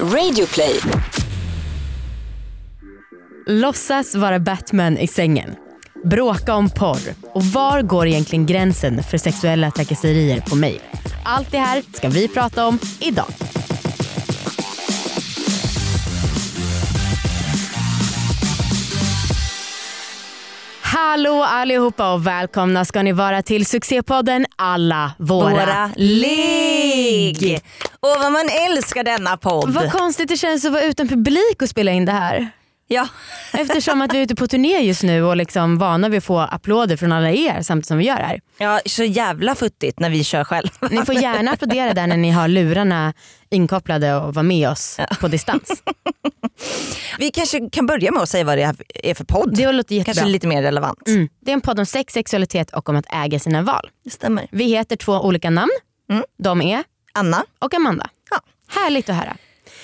Radioplay. Låtsas vara Batman i sängen. Bråka om porr. Och var går egentligen gränsen för sexuella trakasserier på mejl? Allt det här ska vi prata om idag. Hallå allihopa och välkomna ska ni vara till succépodden Alla våra, Våra ligg. Och vad man älskar denna podd. Vad konstigt det känns att vara utan publik och spela in det här. Ja. Eftersom att vi är ute på turné just nu och liksom vana vid att få applåder från alla er samtidigt som vi gör det här. ja, så jävla futtigt när vi kör själv. Ni får gärna applådera där när ni har lurarna inkopplade och vara med oss på distans. Vi kanske kan börja med att säga vad det är för podd. Det låter jättebra. kanske lite mer relevant. Mm. Det är en podd om sex, sexualitet och om att äga sina val. Det stämmer. Vi heter två olika namn. Mm. De är Anna, och Amanda. Ja. Härligt att höra.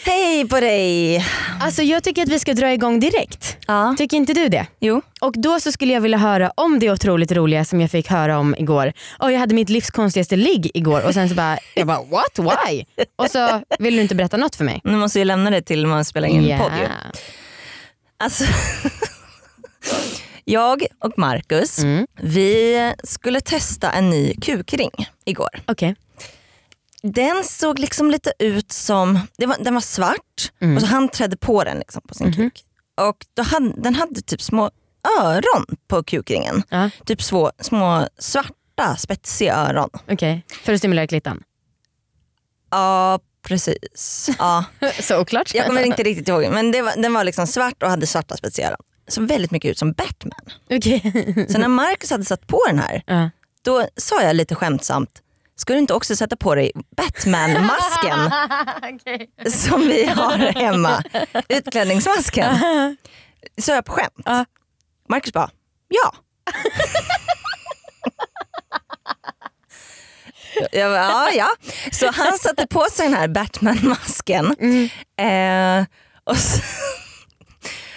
Hej på dig. Alltså jag tycker att vi ska dra igång direkt. Ja. Tycker inte du det? Jo. Och då så skulle jag vilja höra om det otroligt roliga som jag fick höra om igår. Och jag hade mitt livs konstigaste ligg igår och sen så bara, jag bara what, why? Och så vill du inte berätta något för mig. Nu måste jag lämna det till man spelar in Ja. podd ju. Alltså, jag och Marcus, Mm. vi skulle testa en ny kukring igår. Okej. Den såg liksom lite ut som, det var, den var svart Mm. och så han trädde på den liksom på sin Mhm. kuk. Och då hade, den hade typ små öron på kukringen. Ja, Typ små, små svarta spetsiga öron. okej. För att stimulera klittan. Ja precis. Ja. Så oklart. Jag kommer inte riktigt ihåg men det var, den var liksom svart och hade svarta spetsiga öron. Såg väldigt mycket ut som Batman. Okej. Så när Marcus hade satt på den här Ja. då sa jag lite skämtsamt Ska du inte också sätta på dig Batman-masken som vi har hemma? Utklädningsmasken. Så jag på skämt. Ja. Marcus bara, ja. Jag bara, ja, ja. Så han satte på sig den här Batman-masken. Eh, och sen,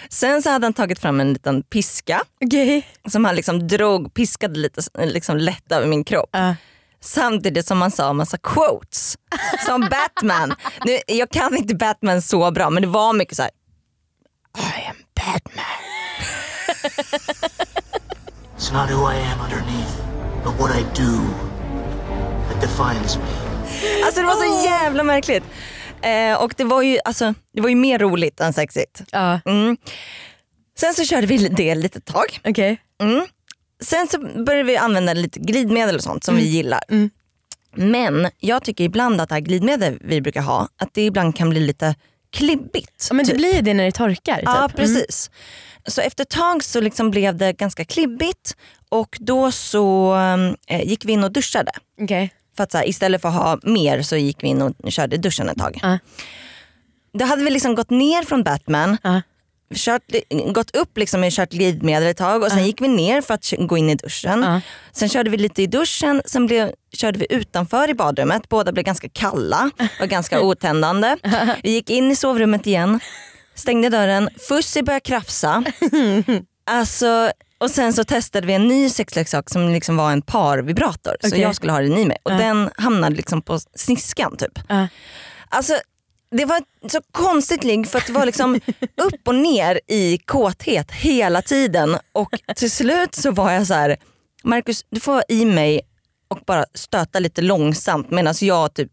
sen så hade han tagit fram en liten piska Okej. som han liksom drog, piskade lite liksom lätt över min kropp. Ja. Samtidigt som han sa massa quotes. Som Batman. Nu, jag kan inte Batman så bra men det var mycket så här. I am Batman. It's not who I am underneath, but what I do that defines me. Alltså det var så jävla märkligt. Eh, och det var, ju, alltså, det var ju mer roligt än sexigt. Ja. Mm. Sen så körde vi det lite tag. Okej. Mm. Sen så började vi använda lite glidmedel och sånt som vi gillar. Mm. Men jag tycker ibland att det här glidmedel vi brukar ha, att det ibland kan bli lite klibbigt. Ja, men det typ. blir det när det torkar. Ja typ. Mm. precis. Så efter ett tag så liksom blev det ganska klibbigt och då så eh, gick vi in och duschade. Mm. Okej. För att så här, istället för att ha mer så gick vi in och körde duschen ett tag. Ja. Då hade vi liksom gått ner från Batman, Ja. Kört, gått upp liksom med kört glidmedel ett tag och sen gick vi ner för att gå in i duschen. Ja. Sen körde vi lite i duschen, sen blev, körde vi utanför i badrummet. Båda blev ganska kalla och ganska otändande. Vi gick in i sovrummet igen, stängde dörren, Fussi började krafsa. Alltså, och sen så testade vi en ny sexleksak som liksom var en parvibrator. Så Okej. jag skulle ha den i mig. Och Ja. den hamnade liksom på sniskan typ. Alltså, det var ett så konstigt ligg för att det var liksom upp och ner i kåthet hela tiden. Och till slut så var jag så här, Marcus du får vara i mig och bara stöta lite långsamt medan jag typ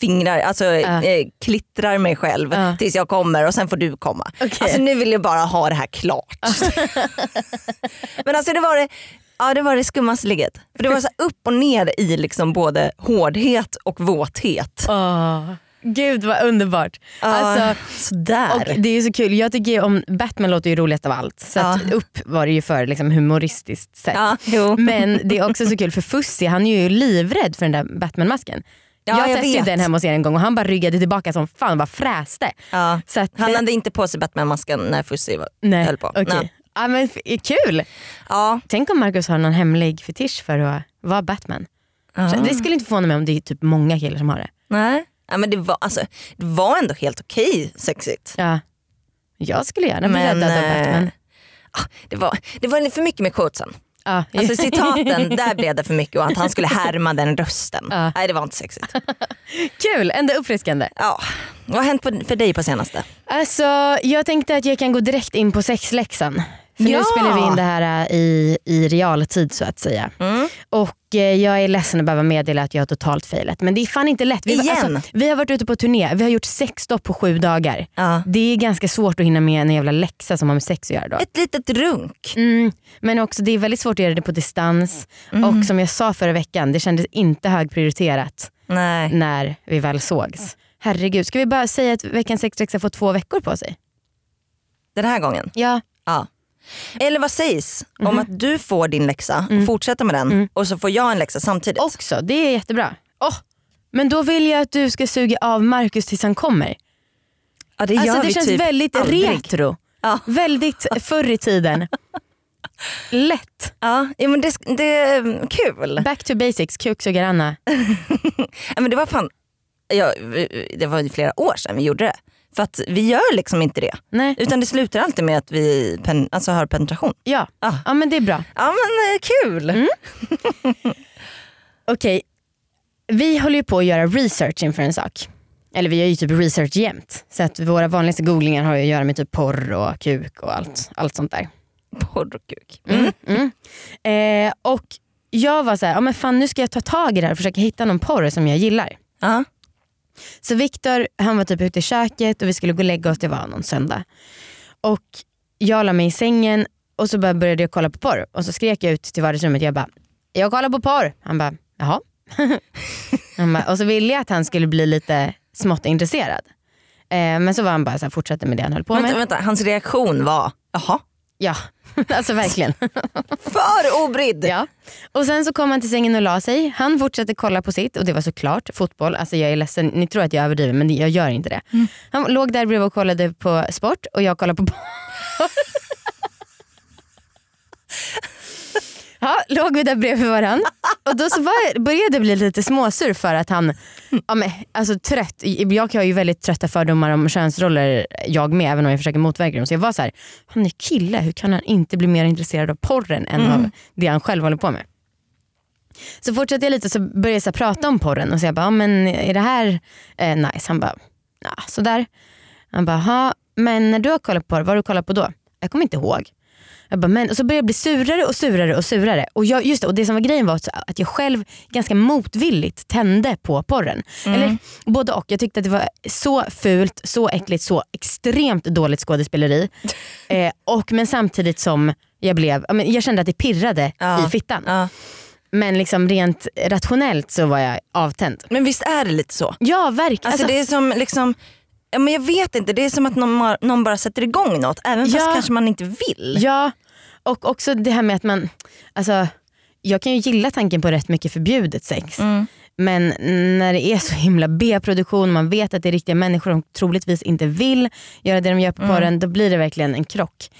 fingrar, alltså Ja. eh, klittrar mig själv Ja. tills jag kommer och sen får du komma. Okej. Alltså nu vill jag bara ha det här klart. Men alltså det var det, ja, det, var det skummaste ligget. För det var så upp och ner i liksom både hårdhet och våthet. Åh, Gud vad underbart. Ja, Alltså, sådär. och det är så kul, jag tycker om Batman låter ju roligast av allt. Så Ja. upp var det ju för liksom, humoristiskt sätt. Ja. Men det är också så kul för Fussi han är ju livrädd för den där Batman-masken. Ja, jag jag testade vet. den hemma hos er en gång och han bara ryggade tillbaka som fan bara fräste. Ja. Så att, Han hade inte på sig Batman-masken när Fussi var- nej, höll på. okej. Nej. Ja, men, kul! Ja. Tänk om Marcus har någon hemlig fetisch för att vara Batman. Så Det skulle inte förvåna mig om det är typ många killar som har det. Nej. Ja, men det, var, alltså, det var ändå helt okej sexigt. Ja. Jag skulle gärna bli Men, räddad av eh, Batman. ah, det, var, det var för mycket med quotesen. Ja. Alltså citaten, där blev det för mycket och att han skulle härma den rösten. Ja. Nej det var inte sexigt. Kul, ändå uppfriskande. Ja. Vad har hänt på, för dig på senaste? Alltså, jag tänkte att jag kan gå direkt in på sexläxan. För nu Ja. spelar vi in det här äh, i, i realtid så att säga. Mm. Och eh, jag är ledsen att behöva meddela att jag har totalt failat. Men det är fan inte lätt. Vi, var- Igen? Alltså, vi har varit ute på turné, vi har gjort sex stopp på sju dagar. Ja. Det är ganska svårt att hinna med en jävla läxa som har med sex att göra då. Ett litet runk. Mm, men också det är väldigt svårt att göra det på distans. Mm. Och som jag sa förra veckan, det kändes inte högprioriterat Nej. när vi väl sågs. Herregud, ska vi bara säga att veckans sexläxa får två veckor på sig? Den här gången. Ja. Ja. Eller vad sägs om Mhm. att du får din läxa Mm. och fortsätter med den och så får jag en läxa samtidigt. Också, det är jättebra. Åh, men då vill jag att du ska suga av Marcus tills han kommer. ja, det Alltså, det känns typ väldigt aldrig. retro. Ja. Väldigt förr i tiden. Lätt. Ja, ja men det, det är kul. Back to basics, kuksugar-Anna. Ja, men det var fan, ja, det var flera år sedan vi gjorde det. För att vi gör liksom inte det. Nej. Utan det slutar alltid med att vi pen, alltså har penetration. Ja. Ah. ja, men det är bra. Ja men eh, kul. Mm. Okej, vi håller ju på att göra research inför en sak. Eller vi gör ju typ research jämt. Så att våra vanligaste googlingar har ju att göra med typ porr och kuk och allt, allt sånt där. Porr och kuk. Mm. Mm. Eh, och jag var så här, ja, men fan nu ska jag ta tag i det här och försöka hitta någon porr som jag gillar. Ja. Så Viktor han var typ ute i köket och vi skulle gå och lägga oss, det var någon söndag. Och jag la mig i sängen och så började jag kolla på porr och så skrek jag ut till vardagsrummet, jag bara, jag kollar på porr. Han bara, jaha. han bara, och så ville jag att han skulle bli lite smått intresserad. Eh, men så var han bara så här, fortsatte med det han höll på Vänta, med. vänta, hans reaktion var, jaha, Ja, alltså verkligen. för obrydd. Ja. Och sen så kom han till sängen och la sig. Han fortsatte kolla på sitt och det var såklart fotboll. Alltså jag är ledsen, ni tror att jag överdriver men jag gör inte det. Han låg där bredvid och kollade på sport och jag kollade på. Ja, låg vi där bredvid varandra och då så var, började jag bli lite småsur för att han, ja, men, alltså trött, jag har ju väldigt trötta fördomar om könsroller jag med även om jag försöker motverka dem. Så jag var så här, han är kille, hur kan han inte bli mer intresserad av porren än av det han själv håller på med? Så fortsatte jag lite så började jag prata om porren och så jag bara, ja, men är det här eh, nice? Han bara, ja sådär. Han bara, "Ha, men när du har kollat på porr, vad har du kollat på då? Jag kommer inte ihåg. Jag bara, men, och så började jag bli surare och surare och surare. Och, jag, just det, och det som var grejen var att- jag själv ganska motvilligt tände på porren. Eller både och. Jag tyckte att det var så fult, så äckligt, så extremt dåligt skådespeleri. eh, och, men samtidigt som jag blev, jag kände att det pirrade Ja. i fittan. Ja. Men liksom rent rationellt så var jag avtänd. Men visst är det lite så? Ja verkligen. Alltså, det är som liksom, ja, men jag vet inte, det är som att någon, någon bara sätter igång något även fast Ja. kanske man inte vill. Ja, och också det här med att man, alltså, jag kan ju gilla tanken på rätt mycket förbjudet sex. Mm. Men när det är så himla B-produktion, man vet att det är riktiga människor som troligtvis inte vill göra det de gör på Mm. porren, då blir det verkligen en krock.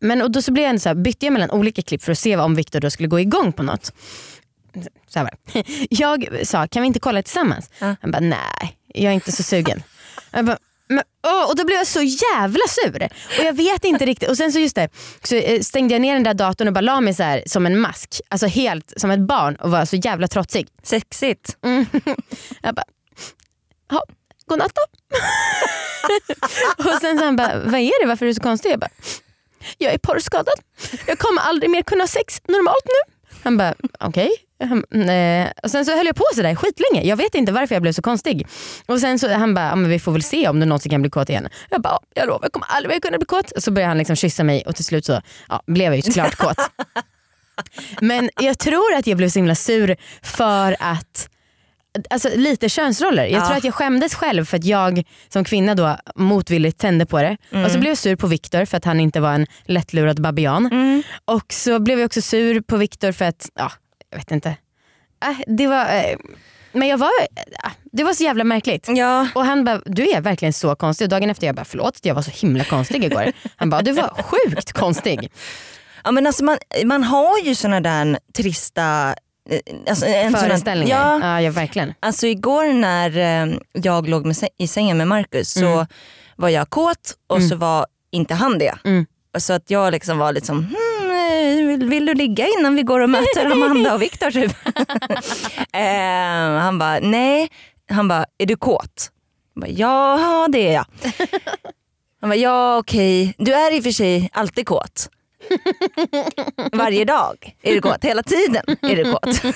Men och då så blev jag så här, bytte jag mellan olika klipp för att se om Viktor då skulle gå igång på något. Så här var. Jag sa, kan vi inte kolla tillsammans? Ja. Han bara, nej jag är inte så sugen. Bara, men, åh, och då blev jag så jävla sur. Och jag vet inte riktigt. Och sen så just det, så eh, stängde jag ner den där datorn och bara la mig så här som en mask. Alltså helt som ett barn och var så jävla trotsig. Sexigt. Jag bara, ja, godnatt då. och sen så han bara, vad är det? Varför är du så konstig? Jag bara, jag är porrskadad. Jag kommer aldrig mer kunna ha sex normalt nu. Han bara, okej. Eh, Och sen så höll jag på sådär skitlänge. Jag vet inte varför jag blev så konstig. Och sen så han bara, men vi får väl se om du någonsin kan bli kåt igen. Jag bara, ja, jag lovar jag kommer aldrig mer kunna bli kåt. Så började han liksom kyssa mig och till slut så ja, blev jag ju såklart kåt. Men jag tror att jag blev så himla sur för att Alltså lite könsroller. Jag Ja. tror att jag skämdes själv för att jag som kvinna då motvilligt tände på det. Och så blev jag sur på Viktor för att han inte var en lättlurad babian. Och så blev jag också sur på Viktor för att, ja jag vet inte. Äh, det var, eh, men jag var, äh, det var så jävla märkligt. Ja. Och han bara, du är verkligen så konstig. Och dagen efter jag bara, förlåt jag var så himla konstig igår. Han bara, du var sjukt konstig. Ja, men alltså man, man har ju såna där trista eh, alltså sån- Föreställningar. Ja, Ja, ja verkligen. Alltså igår när eh, jag låg med, i sängen med Marcus så var jag kåt och så var inte han det. Mm. Så att jag liksom var liksom, hmm, eh, vill, vill du ligga innan vi går och möter Amanda och Viktor typ? eh, han bara, nej. Han bara, är du kåt? Jag bara, ja det är jag. Han bara, ja okej, du är i och för sig alltid kåt. Varje dag är du kåt, hela tiden är du kåt.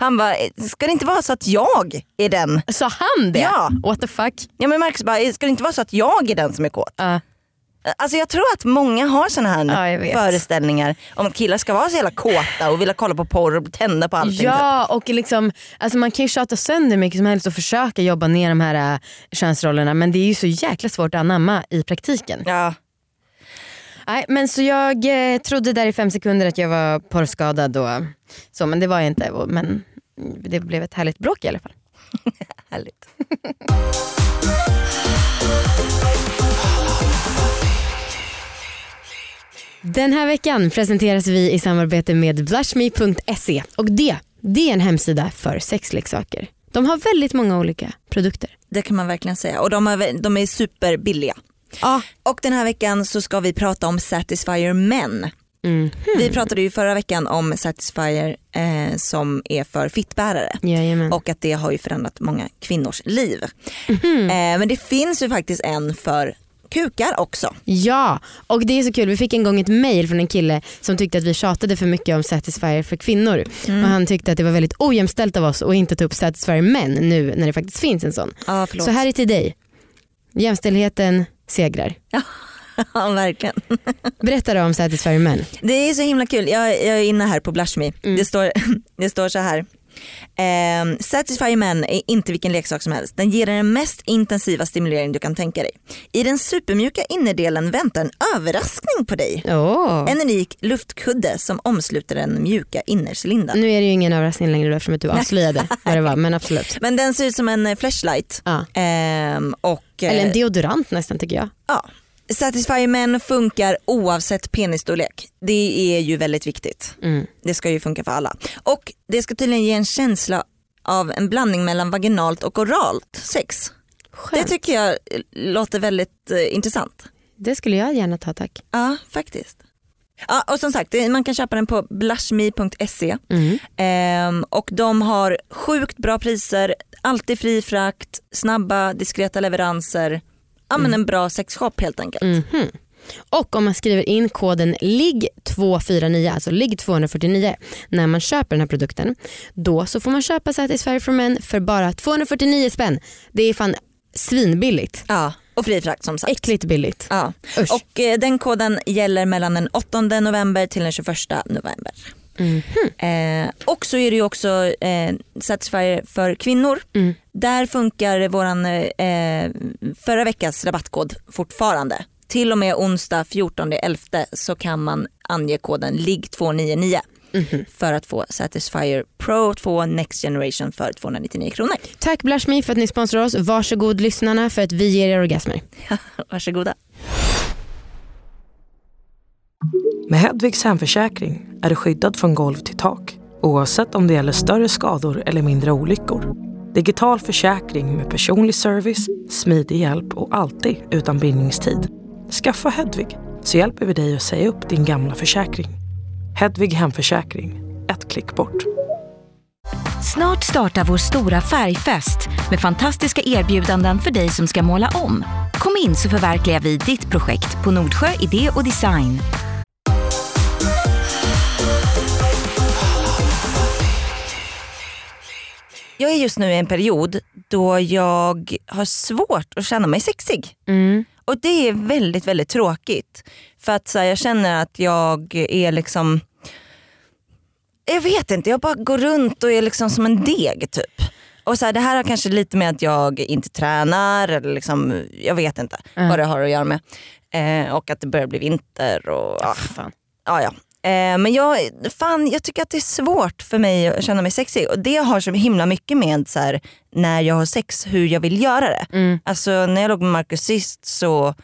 Han bara, ska det inte vara så att jag är den? Sa han det? Ja. What the fuck? Ja men Marcus bara, ska det inte vara så att jag är den som är kåt? Ja. Alltså jag tror att många har såna här Ja, föreställningar om att killar ska vara så jävla kåta och vilja kolla på porr och tända på allting. typ. Ja och liksom, alltså man kan ju tjata sönder mycket som helst och försöka jobba ner de här äh, könsrollerna men det är ju så jäkla svårt att anamma i praktiken. Ja. Nej, men så jag eh, trodde där i fem sekunder att jag var porrskadad och så men det var jag inte. Men det blev ett härligt bråk i alla fall. Härligt. Den här veckan presenteras vi i samarbete med blushme.se och det, det är en hemsida för sexleksaker. De har väldigt många olika produkter. Det kan man verkligen säga och de är, de är superbilliga. Ja. Och den här veckan så ska vi prata om Satisfyer Men. Mm. Vi pratade ju förra veckan om Satisfyer eh, som är för fittbärare. Jajamän. och att det har ju förändrat många kvinnors liv. Eh, men det finns ju faktiskt en för kukar också. Ja, och det är så kul. Vi fick en gång ett mail från en kille som tyckte att vi tjatade för mycket om Satisfyer för kvinnor. Och han tyckte att det var väldigt ojämställt av oss att inte ta upp Satisfyer män nu när det faktiskt finns en sån. Förlåt. Så här är till dig. Jämställdheten segrar. ja, verkligen. Berätta då om Satisfyer män. Det är så himla kul. Jag, jag är inne här på Blushme. Det, står, det står så här. Eh, Satisfyer Men är inte vilken leksak som helst. Den ger dig den mest intensiva stimulering du kan tänka dig. I den supermjuka innerdelen väntar en överraskning på dig. Åh. En unik luftkudde som omsluter den mjuka innercylindan. Nu är det ju ingen överraskning längre eftersom att du avslöjade vad det var men absolut. Men den ser ut som en eh, flashlight. Ja. Ehm, och, eh, Eller en deodorant nästan tycker jag. Ja. Satisfyer Men funkar oavsett penisstorlek. Det är ju väldigt viktigt. Mm. Det ska ju funka för alla. Och det ska tydligen ge en känsla av en blandning mellan vaginalt och oralt sex. Skönt. Det tycker jag låter väldigt eh, intressant. Det skulle jag gärna ta tack. Ja, faktiskt. Ja, och som sagt, man kan köpa den på blushme.se Mm. ehm, och de har sjukt bra priser, alltid fri frakt, snabba diskreta leveranser. Ja men en bra sexshop helt enkelt. Mhm. Och om man skriver in koden LIGG249, alltså LIGG249 när man köper den här produkten, då så får man köpa Satisfyer for Men för bara 249 spänn. Det är fan svinbilligt. Ja, och fri frakt som sagt. Äckligt billigt. Ja. Usch. Och eh, den koden gäller mellan den 8 november till den 21 november. Mhm. Eh, och så är det ju också eh, Satisfyer för kvinnor. Mm. Där funkar våran eh, förra veckas rabattkod fortfarande. Till och med onsdag 14.11 så kan man ange koden LIGG299 Mhm. för att få Satisfyer Pro 2 Next Generation för 299 kronor. Tack Blushme för att ni sponsrar oss. Varsågod lyssnarna för att vi ger er orgasmer. Varsågoda. Med Hedvigs hemförsäkring är du skyddad från golv till tak oavsett om det gäller större skador eller mindre olyckor. Digital försäkring med personlig service, smidig hjälp och alltid utan bindningstid. Skaffa Hedvig så hjälper vi dig att säga upp din gamla försäkring. Hedvig hemförsäkring, ett klick bort. Snart startar vår stora färgfest med fantastiska erbjudanden för dig som ska måla om. Kom in så förverkligar vi ditt projekt på Nordsjö Idé och Design. Jag är just nu i en period då jag har svårt att känna mig sexig. Mm. Och det är väldigt väldigt tråkigt. För att så här, jag känner att jag är liksom, jag vet inte, jag bara går runt och är liksom som en deg typ. Och så här, Det här har kanske lite med att jag inte tränar, eller liksom, jag vet inte vad det har att göra med. Eh, och att det börjar bli vinter. Och, ja. Fan. Ja, ja. Eh, men jag, fan, jag tycker att det är svårt för mig att känna mig sexig. Och det har så himla mycket med så här, när jag har sex, hur jag vill göra det. Mm. Alltså när jag låg med Marcus sist så,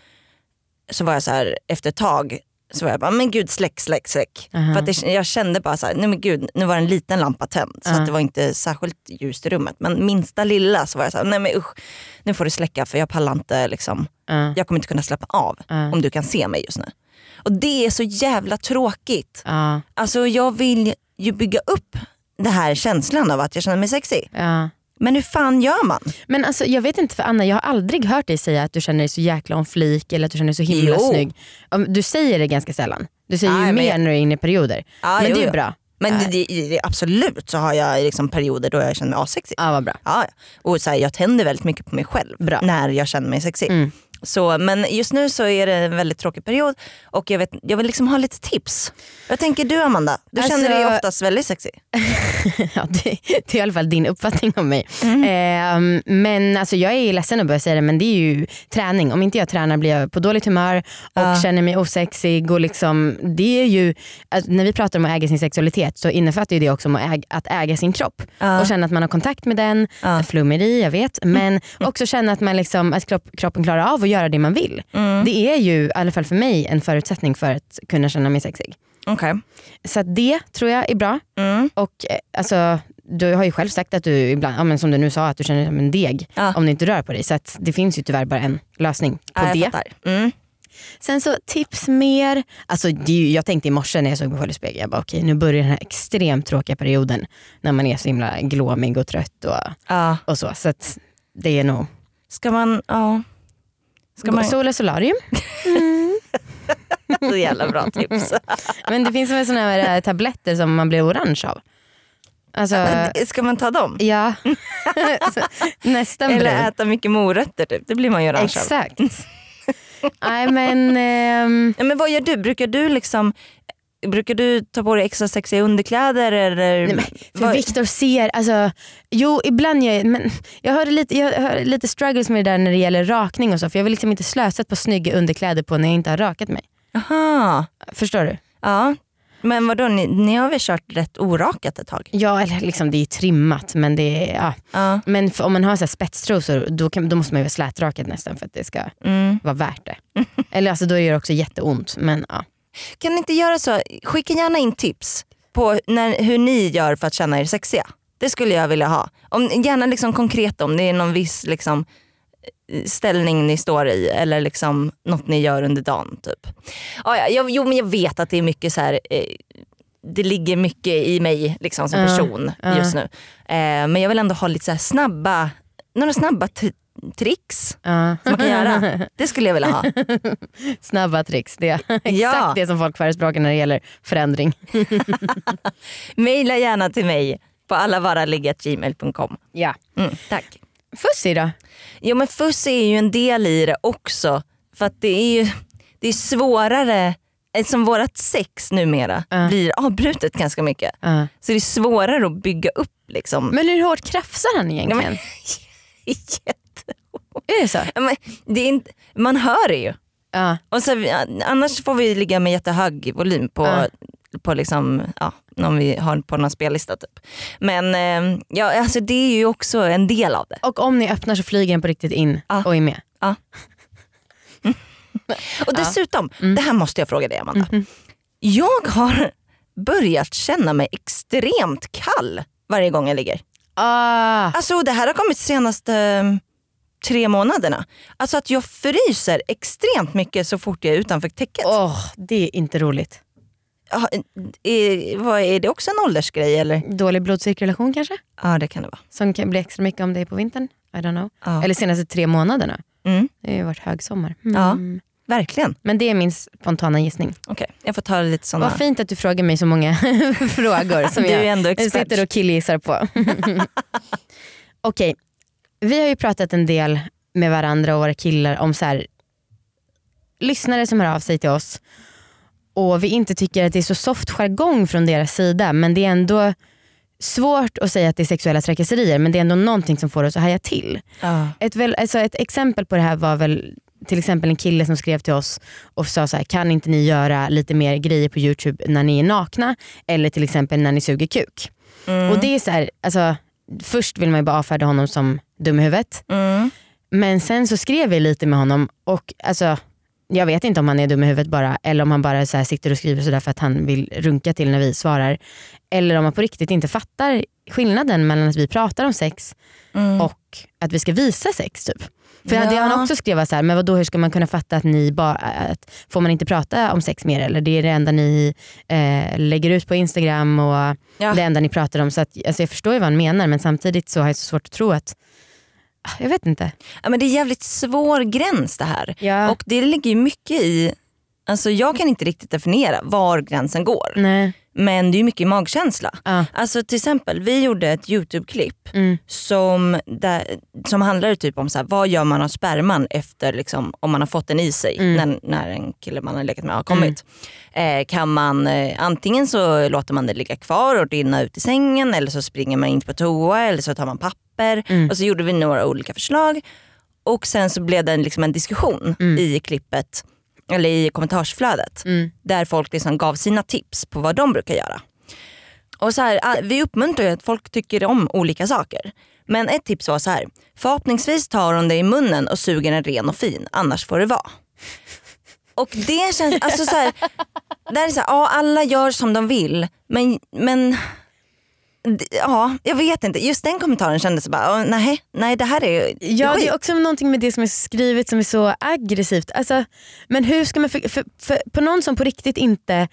så var jag så här efter ett tag så var jag bara, men gud släck, släck, släck. Aha. För att det, jag kände bara så här, nej men gud, nu var en liten lampa tänd. Så Ja. att det var inte särskilt ljust i rummet. Men minsta lilla så var jag så här, nej men usch, nu får du släcka för jag pallar inte liksom. Ja. Jag kommer inte kunna släppa av Ja. om du kan se mig just nu. Och det är så jävla tråkigt. Ja, Alltså jag vill ju bygga upp det här känslan av att jag känner mig sexig. ja. Men hur fan gör man? Men alltså, jag vet inte för Anna, jag har aldrig hört dig säga att du känner dig så jäkla om flik eller att du känner dig så himla Jo. snygg. Du säger det ganska sällan. Du säger Nej, ju mer jag- när du är inne i perioder. Ja, men jo, det är jo. bra. Men det, det, det, absolut så har jag liksom perioder då jag känner mig asexig. Ja, vad bra. Ja. och så här, jag tänder väldigt mycket på mig själv Bra. när jag känner mig sexig. Mm. Så, men just nu så är det en väldigt tråkig period och jag, vet, jag vill liksom ha lite tips. Jag tänker du Amanda, du Alltså- känner dig oftast väldigt sexig. Ja, det, det är i alla fall din uppfattning om mig. Mm. Ehm, men alltså, jag är ledsen att börja säga det men det är ju träning. Om inte jag tränar blir jag på dåligt humör och Ja. känner mig osexig. Och liksom, det är ju, att när vi pratar om att äga sin sexualitet så innefattar ju det också om att äga, att äga sin kropp. Ja. Och känna att man har kontakt med den, Ja. flummeri jag vet. Men också känna att, man liksom, att kropp, kroppen klarar av göra det man vill. Mm. Det är ju i alla fall för mig en förutsättning för att kunna känna mig sexig. Okej. Så det tror jag är bra. Mm. Och eh, alltså, du har ju själv sagt att du ibland, ja, men som du nu sa, att du känner dig som en deg Ja. om du inte rör på dig. Så det finns ju tyvärr bara en lösning på Ja, det. Mm. Sen så tips mer. Alltså, ju, jag tänkte i morse när jag såg mig själv i spegeln, jag bara okej nu börjar den här extremt tråkiga perioden när man är så himla glåmig och trött och, Ja. och så. Så det är nog Ska man, ja. Ska man, sola solarium. så jävla bra tips. Men det finns väl såna här eh, tabletter som man blir orange av. Alltså, Ska man ta dem? ja. Nästan Eller brun. äta mycket morötter typ, det blir man ju orange av. Exakt. Nej men ehm, Ja, men vad gör du? Brukar du liksom Brukar du ta på dig extra sexiga underkläder? Eller? Nej, men, för vad- Viktor ser, alltså, jo ibland gör jag, men jag har, lite, jag lite struggles med det där när det gäller rakning och så för jag vill liksom inte slösa på snygga underkläder på när jag inte har rakat mig. Aha. Förstår du? Ja. Men vadå, ni, ni har väl kört rätt orakat ett tag? Ja eller liksom det är trimmat men det är, ja. Ja. Men för, om man har så här spetstrosor då, kan, då måste man ju vara slätrakad nästan för att det ska Mm. vara värt det. eller alltså då gör det också jätteont men ja. Kan ni inte göra så, skicka gärna in tips på när, hur ni gör för att känna er sexiga. Det skulle jag vilja ha. Om, gärna liksom konkret om det är någon viss liksom, ställning ni står i eller liksom något ni gör under dagen. Typ. Ja, ja, jag, jo men jag vet att det är mycket så här. Eh, det ligger mycket i mig liksom, som person ja. just nu. Eh, men jag vill ändå ha lite så snabba, några snabba tricks ja. som man kan göra. Det skulle jag vilja ha. Snabba tricks, det är exakt Ja. det som folk förespråkar när det gäller förändring. Maila gärna till mig på allavaraliggagmail.com. Ja. Mm, tack. Fussi då? Jo men fuss är ju en del i det också. För att det är ju det är svårare, som vårat sex numera Ja. blir avbrutet ganska mycket. Ja. Så det är svårare att bygga upp liksom. Men hur hårt krafsar han Ja, egentligen? men- Jätte- Är det så? Ja, men det är inte, man hör det ju. Ja. Och så, annars får vi ligga med jättehög volym på, Ja. på liksom, ja, om vi har på någon spellista. Typ. Men eh, ja, alltså, det är ju också en del av det. Och om ni öppnar så flyger den på riktigt in Ja. och är med. Och dessutom, Mm. det här måste jag fråga dig Amanda. Mhm. Jag har börjat känna mig extremt kall varje gång jag ligger. Ah. Alltså det här har kommit senaste tre månaderna. Alltså att jag fryser extremt mycket så fort jag är utanför täcket. Åh, det är inte roligt. Ja, är, vad, är det också en åldersgrej eller? Dålig blodcirkulation kanske? Ja det kan det vara. Som kan bli extra mycket om det är på vintern? I don't know. Ja. Eller senaste tre månaderna. Mm, Det har ju varit högsommar. Mm. Ja. verkligen. Men det är min spontana gissning. Okej, jag får ta lite sådana. Vad fint att du frågar mig så många frågor som Du är jag ändå expert. sitter och killgissar på. Okej, vi har ju pratat en del med varandra och våra killar om så här, lyssnare som hör av sig till oss och vi inte tycker att det är så soft jargong från deras sida men det är ändå svårt att säga att det är sexuella trakasserier men det är ändå någonting som får oss att haja till. Ja. Ett, väl, alltså ett exempel på det här var väl till exempel en kille som skrev till oss och sa så här, kan inte ni göra lite mer grejer på youtube när ni är nakna eller till exempel när ni suger kuk. Mm. Och det är så här, alltså, Först vill man ju bara avfärda honom som dum i huvudet Mm. men sen så skrev vi lite med honom och alltså, jag vet inte om han är dum i huvudet bara eller om han bara så sitter och skriver sådär för att han vill runka till när vi svarar. Eller om han på riktigt inte fattar skillnaden mellan att vi pratar om sex och att vi ska visa sex. typ. För Ja. det han också skrev var så här, men vadå, hur ska man kunna fatta att ni bara, att, får man inte prata om sex mer eller det är det enda ni eh, lägger ut på Instagram och Ja. det enda ni pratar om. Så att, alltså jag förstår ju vad han menar men samtidigt så har jag så svårt att tro att, ah, jag vet inte. Ja, men det är jävligt svår gräns det här. Ja. Och det ligger mycket i, alltså jag kan inte riktigt definiera var gränsen går. Nej. Men det är mycket magkänsla. Ja. Alltså till exempel, vi gjorde ett YouTube-klipp Mm. som, där, som handlade typ om så här, vad gör man av sperman efter liksom, om man har fått den i sig Mm. när, när en kille man har legat med har kommit. Eh, kan man, eh, antingen så låter man det ligga kvar och rinna ut i sängen eller så springer man in på toa eller så tar man papper. Mm. Och så gjorde vi några olika förslag och sen så blev det liksom en diskussion i klippet eller i kommentarsflödet Mm. där folk liksom gav sina tips på vad de brukar göra. Och så här, ah, vi uppmuntrar ju att folk tycker om olika saker. Men ett tips var så här. förhoppningsvis tar hon det i munnen och suger den ren och fin, annars får det vara. Och det känns, alltså så här, där är så här, ja alla gör som de vill men, men ja, jag vet inte. Just den kommentaren kändes bara, "Åh, nej, nej det här är Ja skit." det är också någonting med det som är skrivet som är så aggressivt. Alltså, men hur ska man, för, för, för, på någon som på riktigt inte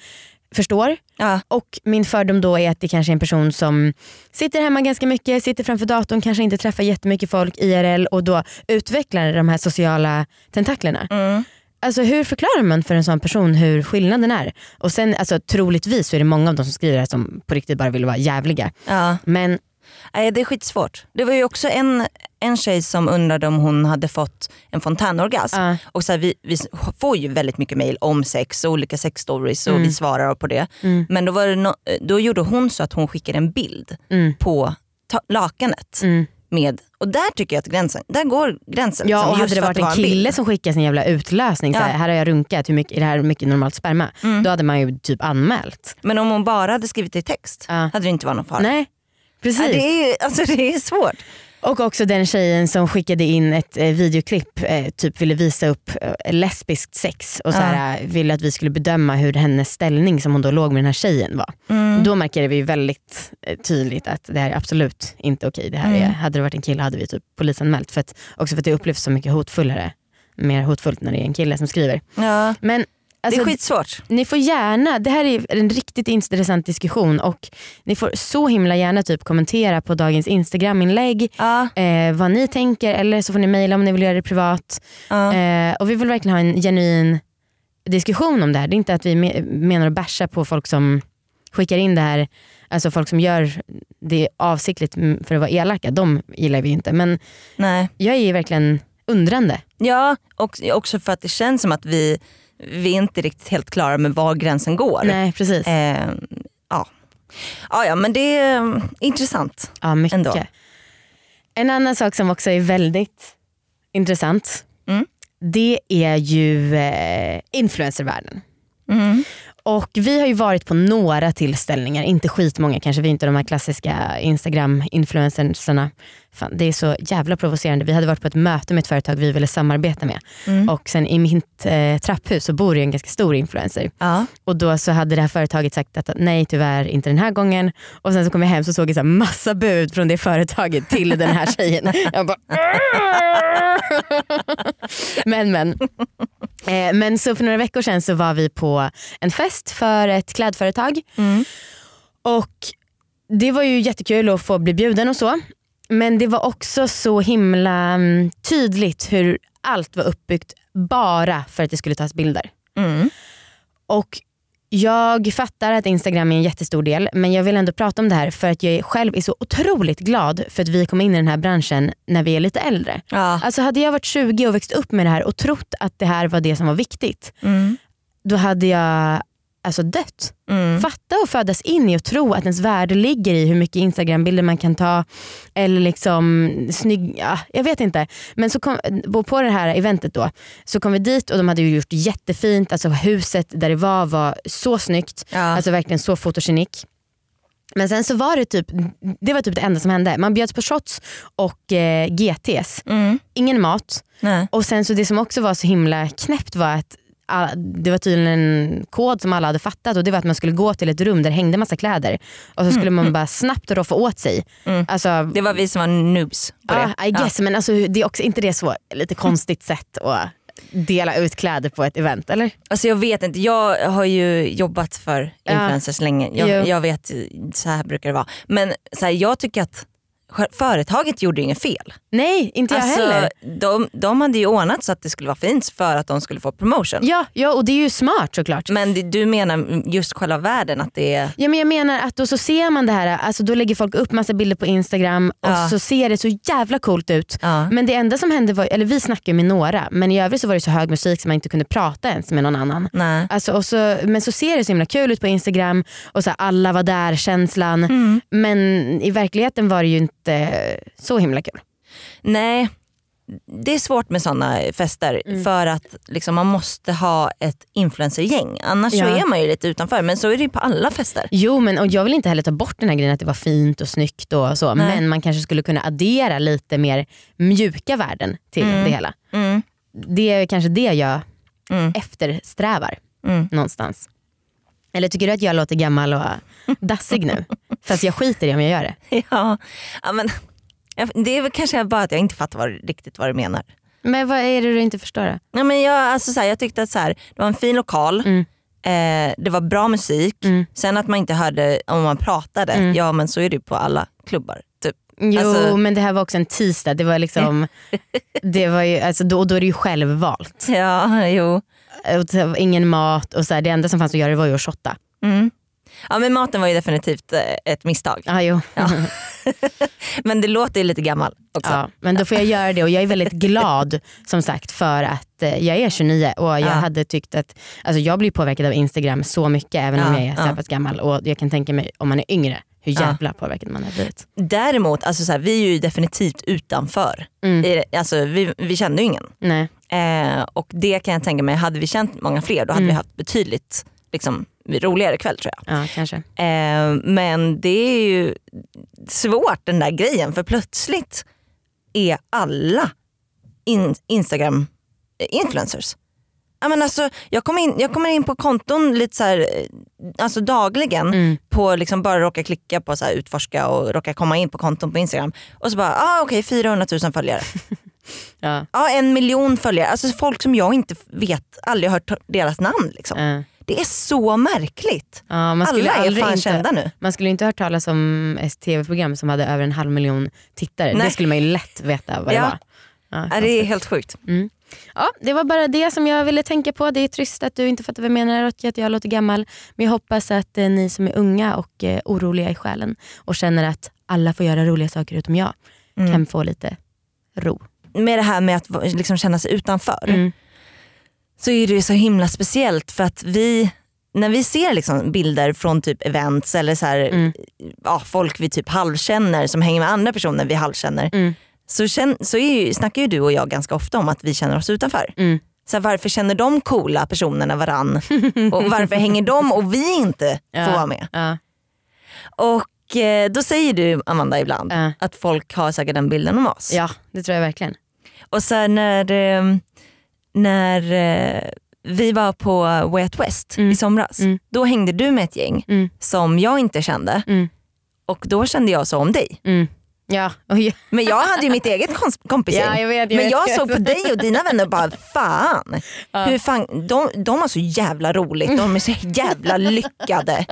förstår ja. och min fördom då är att det kanske är en person som sitter hemma ganska mycket, sitter framför datorn, kanske inte träffar jättemycket folk IRL och då utvecklar de här sociala tentaklerna. Mm. Alltså hur förklarar man för en sån person hur skillnaden är? Och sen alltså, troligtvis så är det många av de som skriver det här som på riktigt bara vill vara jävliga. Ja. Men Nej, det är skitsvårt. Det var ju också en, en tjej som undrade om hon hade fått en fontänorgasm. Ja. Och så här, vi, vi får ju väldigt mycket mail om sex och olika sexstories och Mm. vi svarar på det. Mm. Men då, var det no, då gjorde hon så att hon skickade en bild mm, på lakanet. Med, och där tycker jag att gränsen, där går gränsen. Ja liksom, och hade det varit en kille som skickade sin jävla utlösning, så här, Ja. här har jag runkat, hur mycket, är det här mycket normalt sperma? Mm. Då hade man ju typ anmält. Men om hon bara hade skrivit det i text Ja. hade det inte varit någon fara. Nej, precis. Ja, det, är, alltså, det är svårt. Och också den tjejen som skickade in ett eh, videoklipp, eh, typ ville visa upp eh, lesbiskt sex och så här, eh, ville att vi skulle bedöma hur hennes ställning som hon då låg med den här tjejen var. Mm. Då markerade vi väldigt eh, tydligt att det här är absolut inte okej. Det här är, Mm. hade det varit en kille hade vi typ polisanmält. För att, också för att det upplevs så mycket hotfullare. Mer hotfullt när det är en kille som skriver. Ja, Men alltså, det är skitsvårt. ni får gärna, det här är en riktigt intressant diskussion och ni får så himla gärna typ kommentera på dagens instagraminlägg Ja, eh, vad ni tänker eller så får ni mejla om ni vill göra det privat. ja. Eh, och vi vill verkligen ha en genuin diskussion om det här. Det är inte att vi me- menar att basha på folk som skickar in det här, alltså folk som gör det avsiktligt för att vara elaka. De gillar vi inte. Men Nej. jag är verkligen undrande. Ja, och också för att det känns som att vi, vi är inte riktigt helt klara med var gränsen går. Nej precis. Eh, ja. Ja, ja, men det är mm, intressant. Ja, mycket. Ändå. En annan sak som också är väldigt intressant. Mm. Det är ju eh, influencervärlden. Mm. Och vi har ju varit på några tillställningar, inte skitmånga kanske, vi är inte de här klassiska instagram-influencersarna. Fan, det är så jävla provocerande. Vi hade varit på ett möte med ett företag vi ville samarbeta med Mm. och sen i mitt eh, trapphus så bor det en ganska stor influencer. Ja. Och då så hade det här företaget sagt att nej tyvärr inte den här gången. Och sen så kom jag hem så såg jag så här massa bud från det företaget till den här tjejen. Jag bara, men men. Eh, men så för några veckor sedan så var vi på en fest för ett klädföretag. Mm. Och det var ju jättekul att få bli bjuden och så. Men det var också så himla mm, tydligt hur allt var uppbyggt bara för att det skulle tas bilder. Mm. Och jag fattar att Instagram är en jättestor del men jag vill ändå prata om det här för att jag själv är så otroligt glad för att vi kom in i den här branschen när vi är lite äldre. Ja. Alltså hade jag varit 20 och växt upp med det här och trott att det här var det som var viktigt Mm. då hade jag alltså dött. Mm. Fatta och födas in i och tro att ens värde ligger i hur mycket instagrambilder man kan ta eller liksom snygg, ja, jag vet inte. Men så kom, på- det här eventet då så kom vi dit och de hade ju gjort jättefint, alltså huset där det var var så snyggt, Ja. alltså verkligen så fotogenik. Men sen så var det typ, det var typ det enda som hände. Man bjöds på shots och eh, GTs. Mm. Ingen mat. Nej. Och sen så det som också var så himla knäppt var att det var tydligen en kod som alla hade fattat och det var att man skulle gå till ett rum där det hängde massa kläder och så skulle man bara snabbt roffa åt sig. Alltså, Det var vi som var noobs på det. ah, I guess, men alltså, det är också inte det så lite konstigt sätt att dela ut kläder på ett event eller? Alltså jag vet inte, jag har ju jobbat för Ja. influencers länge. Jo. Jag, jag vet, så här brukar det vara. Men så här, jag tycker att företaget gjorde inget fel. Nej inte jag Alltså, heller. de, de hade ju ordnat så att det skulle vara fint för att de skulle få promotion. Ja, ja och det är ju smart såklart. Men det, du menar just själva världen att det är... Ja, men jag menar att då så ser man det här, alltså då lägger folk upp massa bilder på Instagram och Ja. så ser det så jävla coolt ut. Ja. Men det enda som hände var, eller vi snackade med några, men i övrigt så var det så hög musik så man inte kunde prata ens med någon annan. Nej. Alltså, och så, men så ser det så himla kul ut på Instagram och så här, alla var där känslan. Men i verkligheten var det ju inte så himla kul. Nej, det är svårt med sådana fester Mm. för att liksom, man måste ha ett influencergäng. Annars så Ja. är man ju lite utanför. Men så är det ju på alla fester. Jo men och jag vill inte heller ta bort den här grejen att det var fint och snyggt och så. Nej. Men man kanske skulle kunna addera lite mer mjuka värden till det hela. Mm. Det är kanske det jag Mm. eftersträvar Mm. någonstans. Eller tycker du att jag låter gammal och dassig nu? Fast jag skiter i om jag gör det. Ja, ja, men, det är väl kanske bara att jag inte fattar vad, riktigt vad du menar. Men vad är det du inte förstår då? Ja, men jag, alltså, så här, jag tyckte att så här, det var en fin lokal, Mm. eh, det var bra musik. Mm. Sen att man inte hörde om man pratade, Mm. ja men så är det ju på alla klubbar. Typ. Jo Alltså- men det här var också en tisdag. Det var liksom, det var ju, alltså, då, då är det ju självvalt. Ja, jo. Och det var ingen mat och så här, det enda som fanns att göra var ju att shotta. Mm. Ja men maten var ju definitivt eh, ett misstag. Ah, jo. Ja. Men det låter ju lite gammal också. Ja, men då får jag göra det och jag är väldigt glad som sagt för att eh, jag är 29 och jag Ja. hade tyckt att, alltså jag blir påverkad av Instagram så mycket även om Ja, jag är så ja. pass gammal och jag kan tänka mig om man är yngre hur Ja. jävla påverkad man har blivit. Däremot, alltså, så här, vi är ju definitivt utanför. Mm. Alltså, vi, vi kände ju ingen. Nej. Eh, och det kan jag tänka mig, hade vi känt många fler då hade Mm. vi haft betydligt liksom, roligare kväll tror jag. Ja kanske. Eh, men det är ju svårt den där grejen för plötsligt är alla in, Instagram eh, influencers. Ja, men alltså, jag, kommer in, jag kommer in på konton lite så här, eh, alltså dagligen Mm. på liksom bara råka klicka på så här, utforska och råka komma in på konton på Instagram och så bara, ah, okej 400 000 följare. Ja. Ja, en miljon följare. Alltså folk som jag inte vet, aldrig hört deras namn. Liksom. Eh, Det är så märkligt. ja, man skulle Alla är fan inte, kända nu. Man skulle inte hört talas om ett tv-program som hade över en halv miljon tittare. Nej. Det skulle man ju lätt veta vad det Ja. var. Ja, Ja, det är helt sjukt. Ja, det var bara det som jag ville tänka på. Det är trist att du inte fattar vad jag menar och att jag låter gammal. Men jag hoppas att eh, ni som är unga och eh, oroliga i själen och känner att alla får göra roliga saker utom jag Mm. kan få lite ro. Med det här med att liksom känna sig utanför Mm. så är det så himla speciellt för att vi när vi ser liksom bilder från typ events eller så här, Mm. ja, folk vi typ halvkänner som hänger med andra personer vi halvkänner Mm. så, känn, så är ju, snackar ju du och jag ganska ofta om att vi känner oss utanför. Mm. Så här, varför känner de coola personerna varann och varför hänger de och vi inte får Ja. vara med? Ja, Och eh, då säger du Amanda ibland Ja. att folk har säkert den bilden om oss. ja, det tror jag verkligen. Och sen när, eh, när eh, vi var på Way Out West Mm. i somras, Mm. då hängde du med ett gäng Mm. som jag inte kände Mm. och då kände jag så om dig. Mm. Ja, Men jag hade ju mitt eget kompisgäng. Ja, jag vet, jag Men vet, jag jag såg vet. på dig och dina vänner och bara fan, hur fan de, de har så jävla roligt, de är så jävla lyckade.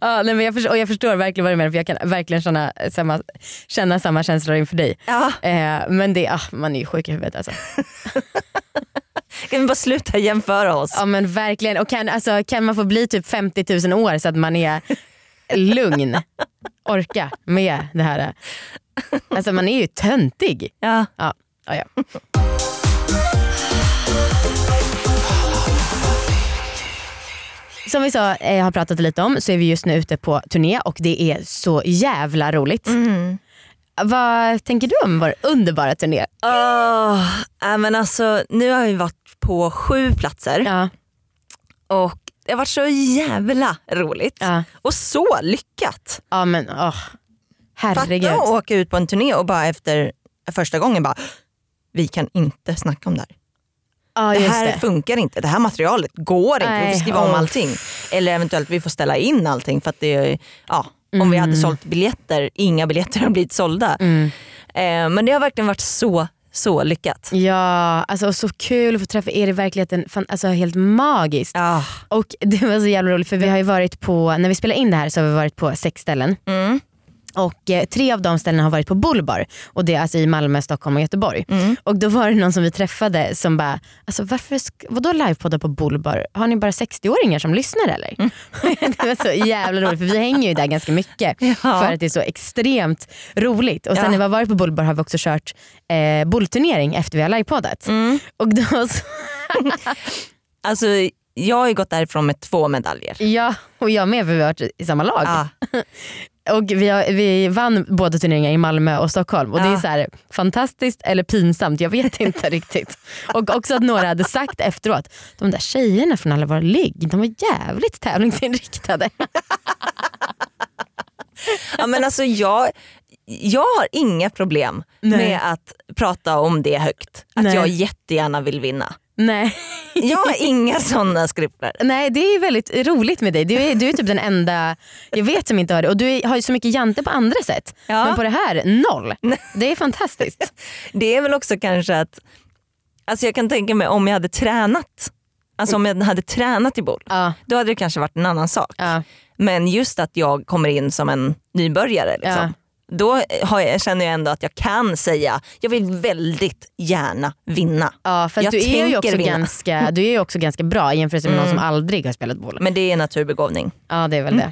Ja, nej, men jag, förstår, och jag förstår verkligen vad du menar för jag kan verkligen känna samma, känna samma känslor inför dig. Ja, Eh, men det, ah, man är ju sjuk i huvudet alltså. kan vi bara sluta jämföra oss? Ja men verkligen. Och kan, alltså, kan man få bli typ 50 000 år så att man är lugn, orka med det här. Alltså man är ju töntig. Ja. Ja, ja, ja. Som vi sa, eh, har pratat lite om så är vi just nu ute på turné och det är så jävla roligt. Mm. Vad tänker du om vår underbara turné? Oh, äh, men alltså, nu har vi varit på sju platser Ja, och det har varit så jävla roligt. ja, Och så lyckat. ja men åh. Herregud. Fatta att åka ut på en turné och bara efter första gången bara, vi kan inte snacka om det här. Ja, det här det. funkar inte, det här materialet går inte, vi Nej, får skriva om allting. Eller eventuellt vi får ställa in allting för att det ja, om vi hade Mm. sålt biljetter, inga biljetter har blivit sålda. Eh, men det har verkligen varit så, så lyckat. Ja, alltså så kul att få träffa er i verkligheten. Fan, alltså helt magiskt. Ja. Och det var så jävla roligt för vi har ju varit på, när vi spelar in det här så har vi varit på sex ställen. Mm. Och eh, tre av de ställena har varit på Bullbar och det är alltså i Malmö, Stockholm och Göteborg. Mm. Och då var det någon som vi träffade som bara, alltså varför, sk- vadå livepodda på Bullbar? Har ni bara 60-åringar som lyssnar eller? Mm. det var så jävla roligt för vi hänger ju där ganska mycket för att det är så extremt roligt. Och sen Ja. när vi har varit på Bullbar har vi också kört eh, bullturnering efter vi har livepoddat. Mm. Och då så, Alltså, jag har ju gått därifrån med två medaljer. ja, och jag med för vi har varit i samma lag. Ja. Och vi, har, vi vann båda turneringar i Malmö och Stockholm och det är Ja. så här, fantastiskt eller pinsamt, jag vet inte riktigt. Och också att några hade sagt efteråt, de där tjejerna från alla våra ligg, de var jävligt tävlingsinriktade. Ja, men alltså, jag, jag har inga problem Nej. med att prata om det högt. Att Nej. jag jättegärna vill vinna. Nej. Jag har inga sådana skrupler. Nej det är väldigt roligt med dig. Du är, du är typ den enda jag vet som inte har det. Och du är, har ju så mycket jante på andra sätt. Ja. Men på det här, noll. Det är fantastiskt. Det är väl också kanske att, alltså jag kan tänka mig om jag hade tränat, alltså om jag hade tränat i boll, Ja, då hade det kanske varit en annan sak. ja, Men just att jag kommer in som en nybörjare, liksom, då jag, känner jag ändå att jag kan säga, jag vill väldigt gärna vinna. ja, för Jag du är, ju också vinna. ganska, du är ju också ganska bra i jämförelse med någon som aldrig har spelat boll. Men det är naturbegåvning. Ja det är väl det.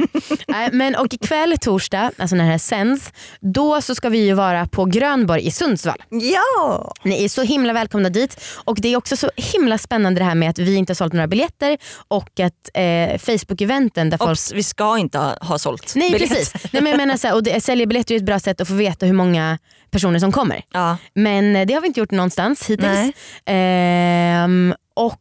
Men och ikväll torsdag, alltså när det här sänds, då så ska vi ju vara på Grönborg i Sundsvall. Ja! Ni är så himla välkomna dit och det är också så himla spännande det här med att vi inte har sålt några biljetter och att eh, Facebook-eventen där folk Obs, vi ska inte ha, ha sålt Nej biljetter. precis. Nej, men jag menar så här, och det, sälja biljetter är ett bra sätt att få veta hur många personer som kommer. Ja. Men eh, det har vi inte gjort någonstans hittills. Ehm, och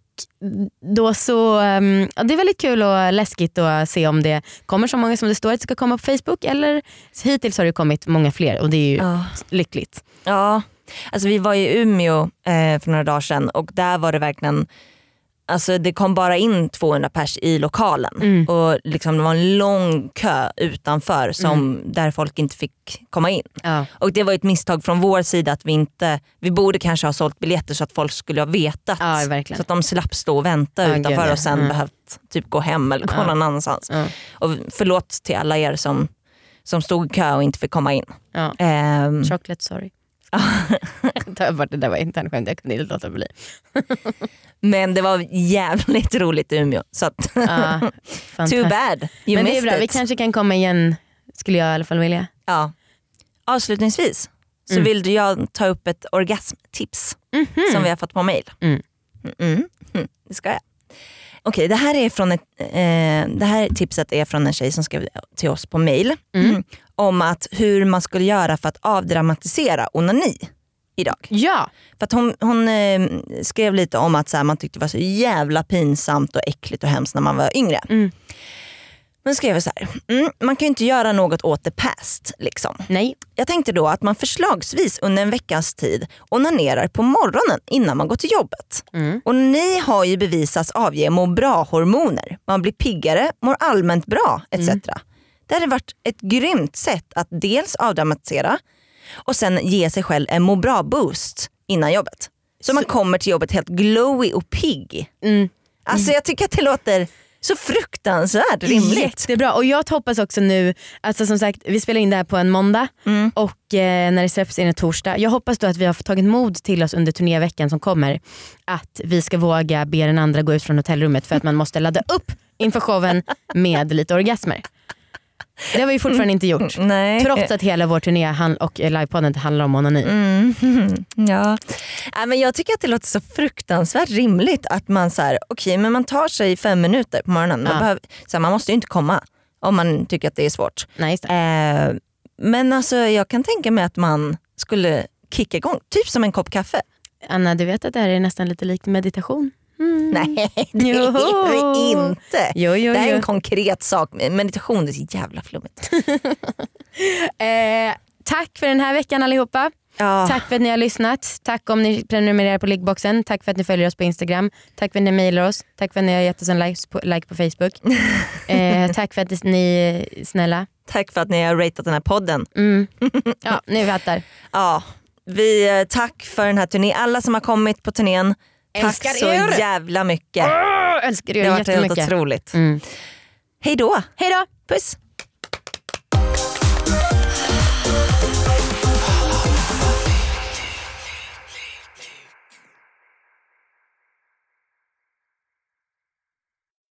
då så, ehm, ja, det är väldigt kul och läskigt att se om det kommer så många som det står att det ska komma på Facebook eller hittills har det kommit många fler och det är ju Ja. lyckligt. Ja, alltså vi var i Umeå eh, för några dagar sedan och där var det verkligen Alltså det kom bara in 200 pers i lokalen Mm. och liksom det var en lång kö utanför som, Mm. där folk inte fick komma in. Ja. Och det var ett misstag från vår sida att vi inte, vi borde kanske ha sålt biljetter så att folk skulle ha vetat. Ja, så att de slapp stå och vänta Ja, utanför gud, och sen Mm. behövt typ gå hem eller gå Ja. någon annanstans. Och förlåt till alla er som, som stod i kö och inte fick komma in. Ja. Ehm, Chocolate sorry. Det där var inte en skämt, jag kunde inte låta bli. Men det var jävligt roligt i Umeå. Så att, Ja, too bad, you Men det är bra, vi it. kanske kan komma igen skulle jag i alla fall vilja. ja. Avslutningsvis så Mm. vill jag ta upp ett orgasmtips som vi har fått på mail. Mm. Mm. Mm. Det ska jag. Okej, det, här är från ett, eh, det här tipset är från en tjej som skrev till oss på mail Mm. om att hur man skulle göra för att avdramatisera onani idag. Ja, För att hon hon eh, skrev lite om att så här, man tyckte det var så jävla pinsamt och äckligt och hemskt när man var yngre. Mm. Men skrev jag så här, mm, man kan ju inte göra något åt the past. Liksom. nej. Jag tänkte då att man förslagsvis under en veckas tid onanerar på morgonen innan man går till jobbet. Mm. Och ni har ju bevisats avge må bra-hormoner. Man blir piggare, mår allmänt bra etc. Det hade varit ett grymt sätt att dels avdramatisera och sen ge sig själv en må bra-boost innan jobbet. Så, man kommer till jobbet helt glowy och pigg. Mm. Alltså jag tycker att det låter så fruktansvärt rimligt. Jättebra och jag hoppas också nu, alltså som sagt vi spelar in det här på en måndag Mm. och eh, när det släpps in en torsdag. Jag hoppas då att vi har tagit mod till oss under turnéveckan som kommer att vi ska våga be den andra gå ut från hotellrummet för att man måste ladda upp inför showen med lite orgasmer. Det har vi fortfarande inte gjort. Nej. Trots att hela vår turné och eh, livepodden handlar om onani. Mm. Ja. Nej, men jag tycker att det låter så fruktansvärt rimligt att man så här, okej men man tar sig fem minuter på morgonen. Man, Ja. behöver, så här, man måste ju inte komma om man tycker att det är svårt. Nej, det. Eh, men alltså, jag kan tänka mig att man skulle kicka igång, typ som en kopp kaffe. Anna du vet att det här är nästan lite likt meditation. Mm. Nej det Jo. är det inte. Jo, jo, det här är en konkret sak. Meditation det är så jävla flummigt. Eh, tack för den här veckan allihopa. Ja. Tack för att ni har lyssnat. Tack om ni prenumererar på liggboxen. Tack för att ni följer oss på Instagram. Tack för att ni mejlar oss. Tack för att ni har gett oss en like på, like på Facebook. eh, tack för att ni är snälla. Tack för att ni har ratat den här podden. Mm. Ja, ni fattar. Ja, vi, eh, tack för den här turnén. Alla som har kommit på turnén, Älskar tack så er. jävla mycket. Jag älskar Det er har varit helt otroligt. Mm. Hej då. Hej då! Puss.